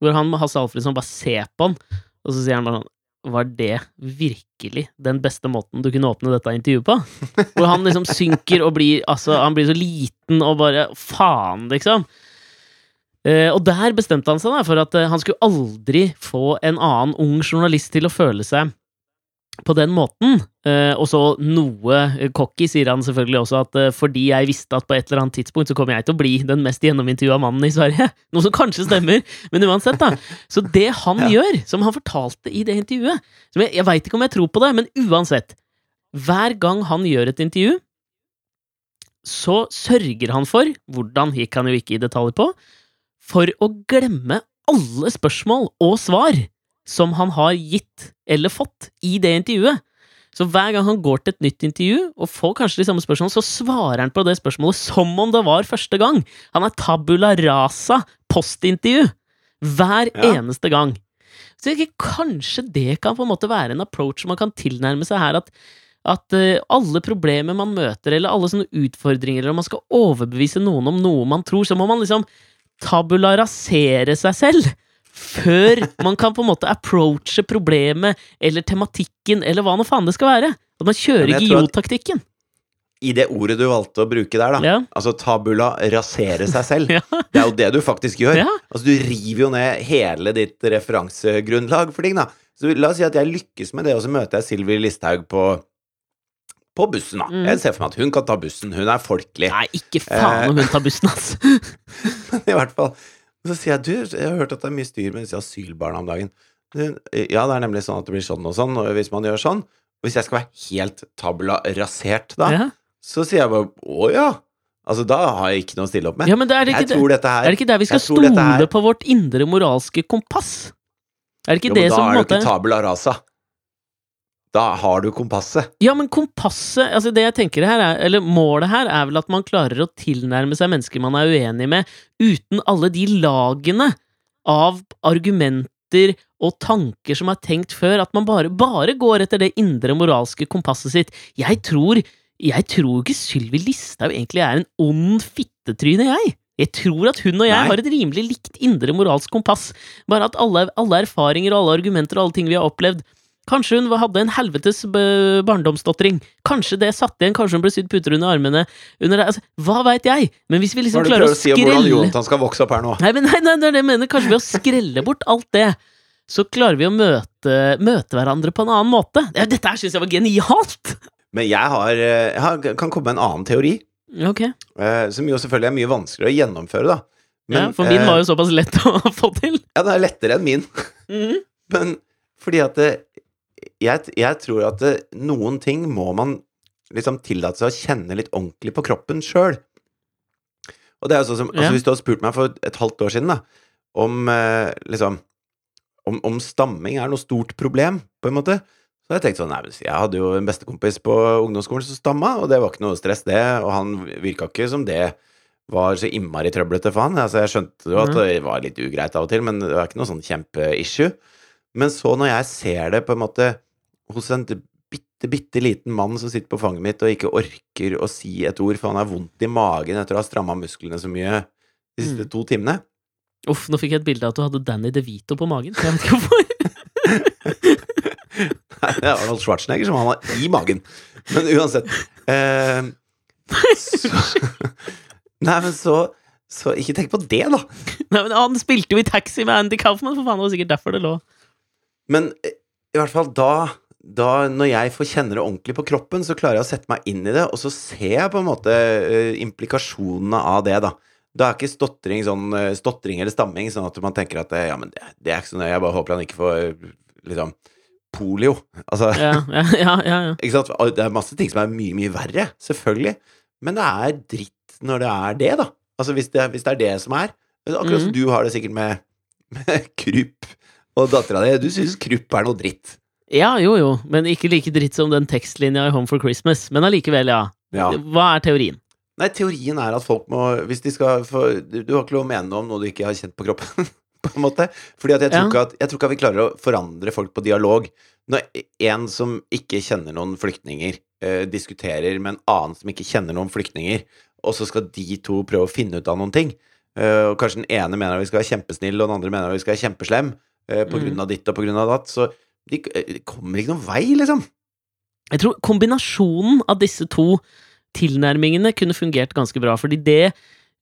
hvor han Hasse Alfredsson bare ser på han, og så sier han bare sånn Var det virkelig den beste måten du kunne åpne dette intervjuet på? Hvor han liksom synker og blir Altså, han blir så liten og bare Faen, liksom. Eh, og der bestemte han seg da for at eh, han skulle aldri få en annen ung journalist til å føle seg på den måten. Eh, og så noe eh, cocky sier han selvfølgelig også at eh, fordi jeg visste at på et eller annet tidspunkt så kommer jeg til å bli den mest gjennomintervjua mannen i Sverige. Noe som kanskje stemmer, men uansett, da. Så det han Ja. gjør, som han fortalte i det intervjuet som Jeg, jeg veit ikke om jeg tror på det, men uansett. Hver gang han gjør et intervju, så sørger han for, hvordan gikk han jo ikke i detalj på, for å glemme alle spørsmål og svar som han har gitt eller fått i det intervjuet. Så hver gang han går til et nytt intervju og får kanskje de samme spørsmålene, så svarer han på det spørsmålet som om det var første gang. Han er tabula rasa postintervju hver Ja. eneste gang. Så jeg kanskje det kan på en måte være en approach man kan tilnærme seg her, at at eh, alle problemer man møter, eller alle sånne utfordringer, eller om man skal overbevise noen om noe man tror, så må man liksom tabula rasere seg selv før man kan på en måte approache problemet eller tematikken, eller hva nå faen det skal være. At man kjører ikke GIO-taktikken. I det ordet du valgte å bruke der, da. Ja. Altså tabula rasere seg selv. Ja. Det er jo det du faktisk gjør. Ja. Altså Du river jo ned hele ditt referansegrunnlag for ting, da. Så la oss si at jeg lykkes med det, og så møter jeg Sylvi Listhaug på på bussen, da. Mm. Jeg ser for meg at hun kan ta bussen. Hun er folkelig. Nei, ikke faen om hun tar bussen, altså. Men i hvert fall. Så sier jeg du, jeg har hørt at det er mye styr med disse asylbarna om dagen. Ja, det er nemlig sånn at det blir sånn og sånn, og hvis man gjør sånn Hvis jeg skal være helt tabula rasert da, Ja. så sier jeg bare å ja. Altså, da har jeg ikke noe å stille opp med. ja, men det er det jeg ikke det. tror dette her Er det ikke der vi skal jeg stole her- på vårt indre moralske kompass? Er det ikke Jo, det men da som er det jo ikke tabula rasa. Da har du kompasset. Ja, men kompasset altså Det jeg tenker her er, eller Målet her er vel at man klarer å tilnærme seg mennesker man er uenig med, uten alle de lagene av argumenter og tanker som er tenkt før. At man bare, bare går etter det indre moralske kompasset sitt. Jeg tror jeg tror ikke Sylvi Listhaug egentlig er en ond fittetryne, jeg. Jeg tror at hun og jeg Nei. har et rimelig likt indre moralsk kompass. Bare at alle, alle erfaringer og alle argumenter og alle ting vi har opplevd Kanskje hun hadde en helvetes b- barndomsdotring. Kanskje det satt igjen, kanskje hun ble sydd puter under armene. Under. Altså, hva veit jeg? Men hvis vi Hva liksom er det du prøver å si om hvordan skrelle Jonathan skal vokse opp her nå? Nei, men nei, nei, det jeg mener. Kanskje ved å skrelle bort alt det, så klarer vi å møte, møte hverandre på en annen måte. Ja, Dette her syns jeg var genialt! Men jeg har, eh, jeg har, kan komme med en annen teori, Ok, eh, som jo selvfølgelig er mye vanskeligere å gjennomføre, da. ja, For min eh, var jo såpass lett å få til. Ja, den er lettere enn min. Mhm. Men fordi at det, jeg, jeg tror at det, noen ting må man liksom tillate seg å kjenne litt ordentlig på kroppen sjøl. Og det er jo sånn som Ja. altså Hvis du hadde spurt meg for et halvt år siden da om eh, liksom om, om stamming er noe stort problem, på en måte, så jeg tenkt sånn Nei, jeg hadde jo en bestekompis på ungdomsskolen som stamma, og det var ikke noe stress, det, og han virka ikke som det var så innmari trøblete for han. Altså, jeg skjønte jo at Mhm. det var litt ugreit av og til, men det var ikke noe sånn kjempeissue. Men så når jeg ser det på en måte hos en bitte, bitte liten mann som sitter på fanget mitt og ikke orker å si et ord, for han har vondt i magen etter å ha stramma musklene så mye de siste Mm. to timene Uff, nå fikk jeg et bilde av at du hadde Danny DeVito på magen. Jeg vet ikke hvorfor. Nei, det er Arnold Schwarzenegger som han har i magen. Men uansett eh, så, Nei, men så, så Ikke tenk på det, da. Nei, men Han spilte jo i Taxi med Andy Kaufman, for faen. Det var sikkert derfor det lå. Men eh, i hvert fall da, da Når jeg får kjenne det ordentlig på kroppen, så klarer jeg å sette meg inn i det, og så ser jeg på en måte uh, implikasjonene av det, da. Da er ikke stotring sånn uh, stotring eller stamming, sånn at man tenker at eh, ja, men det, det er ikke så nøye, jeg bare håper han ikke får liksom polio. Altså, Ja, ja, ja, ja, ja. ikke sant? Det er masse ting som er mye, mye verre, selvfølgelig. Men det er dritt når det er det, da. Altså hvis det, hvis det er det som er. Akkurat som Mhm. du har det sikkert med, med Krupp og dattera di. Du syns Krupp er noe dritt. Ja, jo jo, men ikke like dritt som den tekstlinja i Home for Christmas. Men allikevel, ja. Ja. Hva er teorien? Nei, teorien er at folk må Hvis de skal få Du har ikke lov å mene noe om noe du ikke har kjent på kroppen, på en måte. Fordi at jeg tror, Ja. at, jeg tror ikke at vi klarer å forandre folk på dialog. Når en som ikke kjenner noen flyktninger, eh, diskuterer med en annen som ikke kjenner noen flyktninger, og så skal de to prøve å finne ut av noen ting, eh, og kanskje den ene mener at vi skal være kjempesnill, og den andre mener at vi skal være kjempeslem, eh, på Mm. grunn av ditt og på grunn av datt, så de, de det kommer ikke noen vei, liksom. Jeg tror kombinasjonen av disse to tilnærmingene kunne fungert ganske bra, fordi det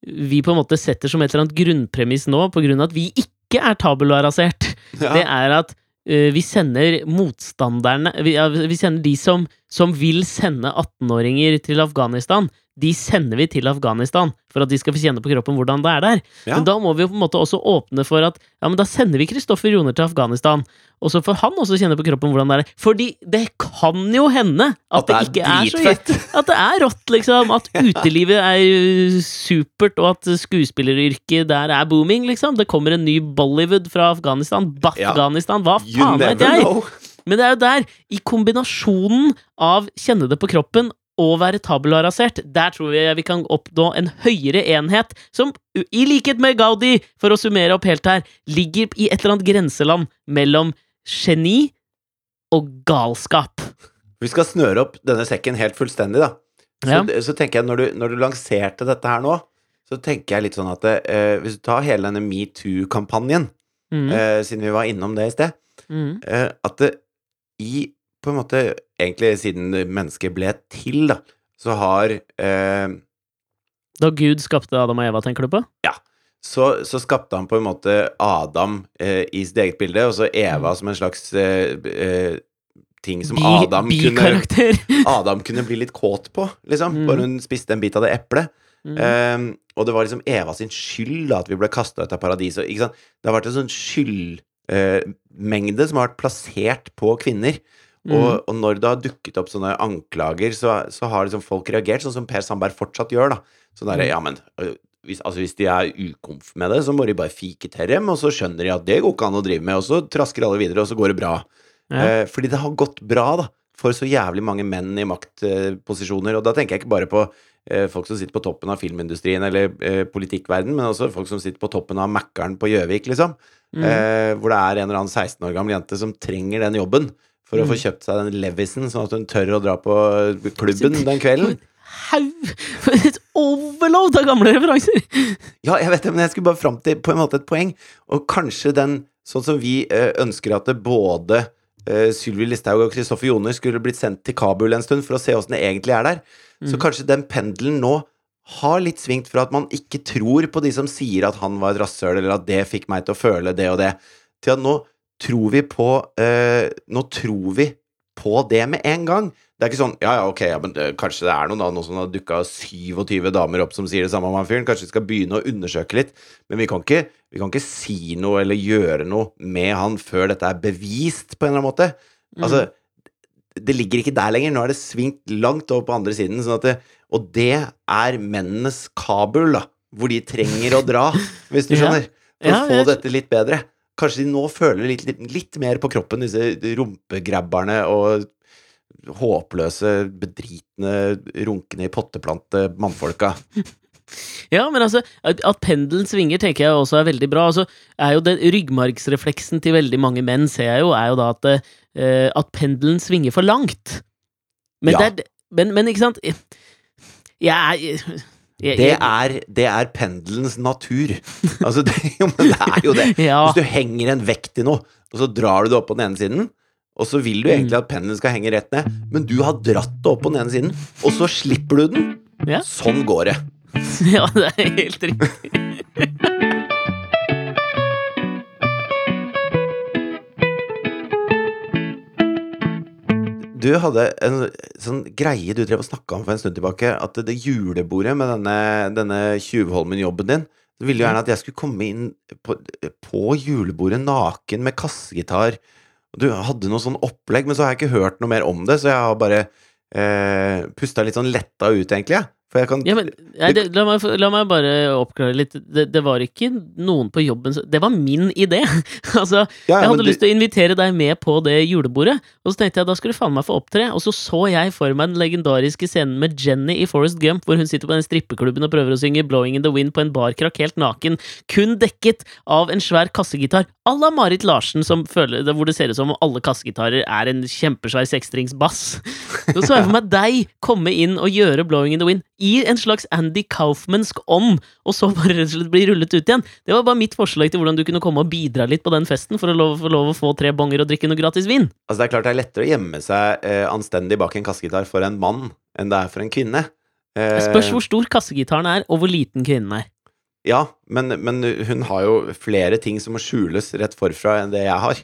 vi på en måte setter som et eller annet grunnpremiss nå, på grunn av at vi ikke er tabularasert, Ja. det er at eh, vi sender motstanderne Vi, ja, vi sender de som, som vil sende 18-åringer til Afghanistan. De sender vi til Afghanistan for at de skal få kjenne på kroppen hvordan det er der. Ja. Men da må vi jo på en måte også åpne for at ja, men da sender vi Kristoffer Joner til Afghanistan. Og så får han også kjenne på kroppen hvordan det er. Fordi det kan jo hende at, det, ikke er så gitt. At det er rått, liksom. At utelivet er supert, og at skuespilleryrket der er booming, liksom. Det kommer en ny Bollywood fra Afghanistan. Afghanistan, hva faen vet jeg? know. Men det er jo der, i kombinasjonen av kjenne det på kroppen og være tabularasert, der tror jeg vi kan oppnå en høyere enhet, som, i likhet med Gaudi, for å summere opp helt her, ligger i et eller annet grenseland mellom geni og galskap. Vi skal snøre opp denne sekken helt fullstendig, da. Så, Ja. så tenker jeg, når du, når du lanserte dette her nå, så tenker jeg litt sånn at eh, hvis du tar hele denne metoo-kampanjen, Mm, eh, siden vi var innom det i sted, mm, eh, at det i på en måte Egentlig siden mennesket ble til, da, så har eh, Da Gud skapte Adam og Eva, tenker du på? Så, så skapte han på en måte Adam eh, i sitt eget bilde, og så Eva som en slags eh, eh, ting som Bi- Adam kunne, Adam kunne bli litt kåt på, liksom. Mm. Bare hun spiste en bit av det eplet. Mm. Um, og det var liksom Eva sin skyld da, at vi ble kasta ut av paradiset. Ikke sant? Det har vært en sånn skyldmengde som har vært plassert på kvinner. Mm. Og, og når det har dukket opp sånne anklager, så, så har liksom folk reagert, sånn som Per Sandberg fortsatt gjør. da Sånn derre, Mm. ja, men hvis, altså, hvis de er ukomf med det, så må de bare fike til dem, og så skjønner de at det går ikke an å drive med, og så trasker alle videre, og så går det bra. Ja. Eh, fordi det har gått bra, da, for så jævlig mange menn i maktposisjoner. og da tenker jeg ikke bare på eh, folk som sitter på toppen av filmindustrien eller eh, politikkverden, men også folk som sitter på toppen av Mækkern på Gjøvik, liksom. Mm. Eh, hvor det er en eller annen 16 år gammel jente som trenger den jobben for å Mm. få kjøpt seg den Levisen, sånn at hun tør å dra på klubben den kvelden. Haug et overload av gamle referanser! Ja, jeg vet det, men jeg skulle bare fram til på en måte et poeng. Og kanskje den, sånn som vi eh, ønsker at det både eh, Sylvi Listhaug og Kristoffer Joner skulle blitt sendt til Kabul en stund for å se åssen det egentlig er der, så Mm. kanskje den pendelen nå har litt svingt fra at man ikke tror på de som sier at han var et rasshøl, eller at det fikk meg til å føle det og det, til at nå tror vi på eh, Nå tror vi på det med en gang. Det er ikke sånn ja, ja, ok, ja, men kanskje det er noen da, noen som har dukka 27 damer opp som sier det samme om han fyren. Kanskje vi skal begynne å undersøke litt. Men vi kan, ikke, vi kan ikke si noe eller gjøre noe med han før dette er bevist, på en eller annen måte. Altså, det ligger ikke der lenger. Nå er det svingt langt over på andre siden. Sånn det, og det er mennenes Kabul, da. Hvor de trenger å dra, hvis du skjønner. For Ja, å få dette litt bedre. Kanskje de nå føler litt, litt, litt mer på kroppen, disse rumpegrabberne og håpløse, bedritne, runkne i potteplante mannfolka. Ja, men altså, at, pendelen svinger, tenker jeg også er veldig bra. Altså, er jo den ryggmargsrefleksen til veldig mange menn, ser jeg jo, er jo da at, uh, at pendelen svinger for langt. Men, Ja. det er, men, men ikke sant Jeg, er... jeg, jeg Det er, det er pendelens natur. Altså, det, jo, men det er jo det. Hvis du henger en vekt i noe, og så drar du det opp på den ene siden, og så vil du Mm. egentlig at pendelen skal henge rett ned, men du har dratt det opp på den ene siden, og så slipper du den. Sånn går det. ja, det er helt riktig. Du hadde en sånn greie du drev og snakka om for en stund tilbake, at det, det julebordet med denne, denne Tjuvholmen-jobben din Du ville jo gjerne at jeg skulle komme inn på, på julebordet naken med kassegitar. Du hadde noe sånn opplegg, men så har jeg ikke hørt noe mer om det, så jeg har bare eh, pusta litt sånn letta ut, egentlig. jeg. For jeg kan Ja, men nei, det, la, meg, la meg bare oppklare litt. Det, det var ikke noen på jobben Det var min idé! altså, Ja, ja, jeg hadde lyst til å invitere deg med på det julebordet, og så tenkte jeg da skal du faen meg få opptre. Og så så jeg for meg den legendariske scenen med Jenny i Forest Gump, hvor hun sitter på den strippeklubben og prøver å synge 'Blowing in the Wind' på en barkrakk helt naken, kun dekket av en svær kassegitar à la Marit Larsen, som føler, hvor det ser ut som om alle kassegitarer er en kjempesvær sekstringsbass. Så så jeg for meg deg komme inn og gjøre 'Blowing in the Wind' i en slags Andy Kaufmansk ånd, og så bare rett og slett bli rullet ut igjen. Det var bare mitt forslag til hvordan du kunne komme og bidra litt på den festen for å lov, få lov å få tre bonger og drikke noe gratis vin. Altså Det er klart det er lettere å gjemme seg eh, anstendig bak en kassegitar for en mann enn det er for en kvinne. Eh, spørs hvor stor kassegitaren er, og hvor liten kvinnen er. Ja, men, men hun har jo flere ting som må skjules rett forfra enn det jeg har.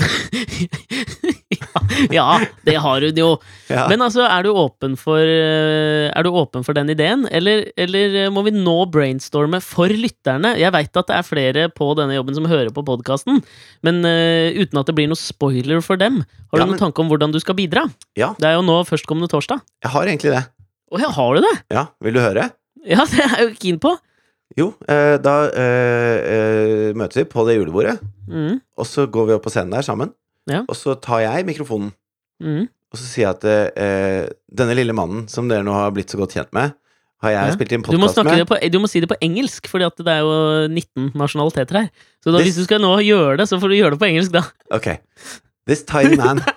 ja, det har hun jo. Ja. Men altså, er du åpen for, eh, er du åpen for den ideen, eller, eller eh, må vi nå brainstorme for lytterne? Jeg veit at det er flere på denne jobben som hører på podkasten, men uh, uten at det blir noe spoiler for dem. Har du Ja, noen tanke om hvordan du skal bidra? Ja. Det er jo nå førstkommende torsdag. Jeg har egentlig det. Å ja, har du det? Ja, vil du høre? Ja, det er jeg jo keen på. Jo, eh, da eh, møtes vi på det julebordet, Mm, og så går vi opp på scenen der sammen. Ja. Og så tar jeg mikrofonen, mm. og så sier jeg at eh, denne lille mannen som dere nå har blitt så godt kjent med, har jeg Ja. spilt inn Du, må podkast med. det på, du må si det på engelsk, for det er jo 19 nasjonaliteter her. Så da, This- hvis du skal nå gjøre det, så får du gjøre det på engelsk, da. Ok. This tiny man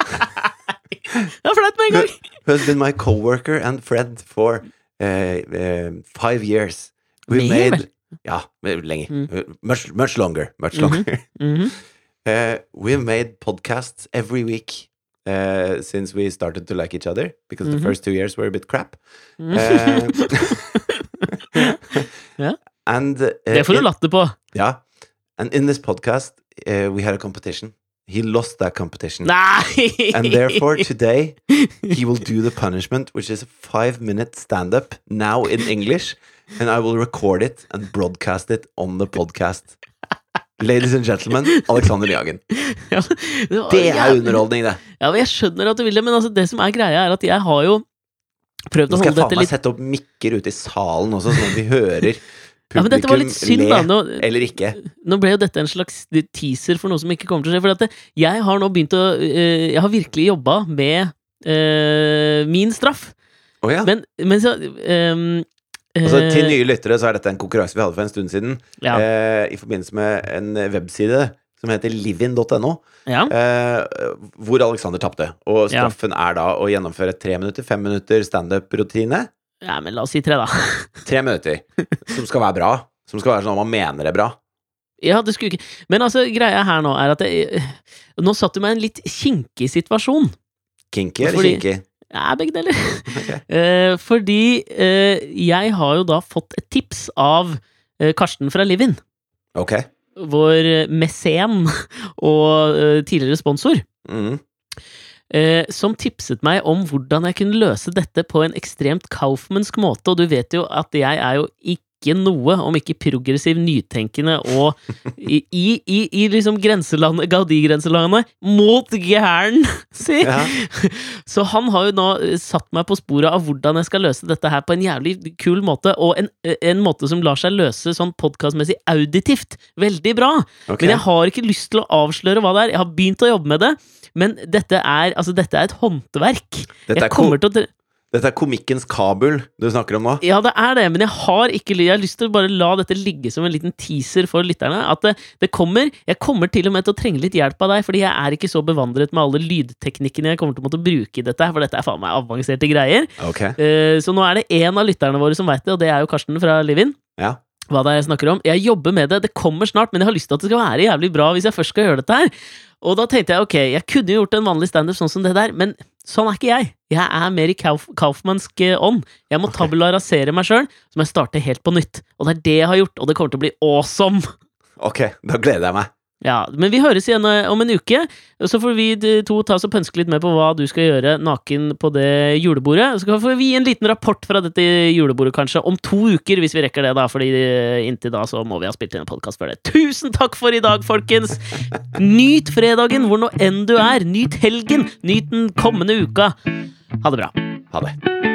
Det er flaut med en gang! has been my coworker and friend for uh, uh, five years. We Mer, made vel? Ja, lenger. Mm. Much, much longer. Much longer. Mhm. Uh, we've made podcasts every week uh, since we started to like each other because Mhm. the first two years were a bit crap. Mhm. Uh, yeah. And uh, Det får du in- latter på. Yeah, and in this podcast, we had a competition. He lost that competition, and therefore today he will do the punishment, which is a five-minute stand-up now in English, and I will record it and broadcast it on the podcast. Ladies and gentlemen, Alexander Jagen. Ja, det var Det er underholdning, det. Ja, men Jeg skjønner at du vil det, men altså, det som er greia, er at jeg har jo prøvd å holde dette litt Nå skal jeg faen meg litt sette opp mikker ute i salen også, sånn at vi hører Ja, men dette var publikum litt synd, le. Nå, eller ikke. nå ble jo dette en slags teaser for noe som ikke kommer til å skje. For det, jeg har nå begynt å eh, Jeg har virkelig jobba med uh, min straff. Oh, ja. Men, men så ehm, Altså, til eh, nye lyttere så er dette en konkurranse vi hadde for en stund siden. ja, Eh, I forbindelse med en webside som heter livin.no, ja. eh, hvor Alexander tapte. Og Ja. er da å gjennomføre tre minutter, fem minutter standup-rutine. ja, men la oss si tre, da. Tre minutter. Som skal være bra. Som skal være sånn at man mener det er bra. Ja, det skulle ikke Men altså, greia her nå er at jeg, Nå satt du meg i en litt kinkig situasjon. Kinky eller Fordi- kinky? Ja, begge deler. Okay. Eh, fordi eh, jeg har jo da fått et tips av eh, Karsten fra Livin. Ok. Vår mesen og tidligere sponsor. Mm. som tipset meg om hvordan jeg kunne løse dette på en ekstremt kaufmannsk måte, og du vet jo at jeg er jo ikke noe, om ikke progressiv, nytenkende og i, i, i, liksom grenselandet, Gaudi-grenselandet, mot gæren, si! Ja. Så han har jo nå eh, satt meg på sporet av hvordan jeg skal løse dette her på en jævlig kul måte, og en, en måte som lar seg løse sånn podkastmessig auditivt veldig bra. Okay. Men jeg har ikke lyst til å avsløre hva det er. Jeg har begynt å jobbe med det, men dette er, altså, dette er et håndverk. Dette er, jeg kommer til å dette er komikkens Kabul du snakker om nå? Ja, det er det, men jeg har ikke Jeg har lyst til å bare la dette ligge som en liten teaser for lytterne. At det, det kommer Jeg kommer til og med til å trenge litt hjelp av deg, fordi jeg er ikke så bevandret med alle lydteknikkene jeg kommer til å måtte bruke i dette, for dette er faen meg avanserte greier. Ok. Uh, Så nå er det én av lytterne våre som veit det, og det er jo Karsten fra Livin. Ja. Hva det er jeg snakker om. Jeg jobber med det, det kommer snart, men jeg har lyst til at det skal være jævlig bra hvis jeg først skal gjøre dette her. Og da tenkte jeg ok, jeg kunne jo gjort en vanlig standup sånn som det der, men sånn er ikke jeg. Jeg er mer i Kauf Kaufmannsk eh, ånd. Jeg må okay. tabula rasere meg sjøl, så må jeg starte helt på nytt. Og det er det jeg har gjort, og det kommer til å bli awesome! Ok, da gleder jeg meg. Ja, Men vi høres igjen eh, om en uke. Så får vi to ta oss og pønske litt mer på hva du skal gjøre naken på det julebordet. Så får vi gi en liten rapport fra dette julebordet kanskje om to uker, hvis vi rekker det, da. Fordi eh, inntil da så må vi ha spilt inn en podkast før det. Tusen takk for i dag, folkens! Nyt fredagen hvor nå enn du er. Nyt helgen. Nyt den kommende uka. Ha det bra. Ha det.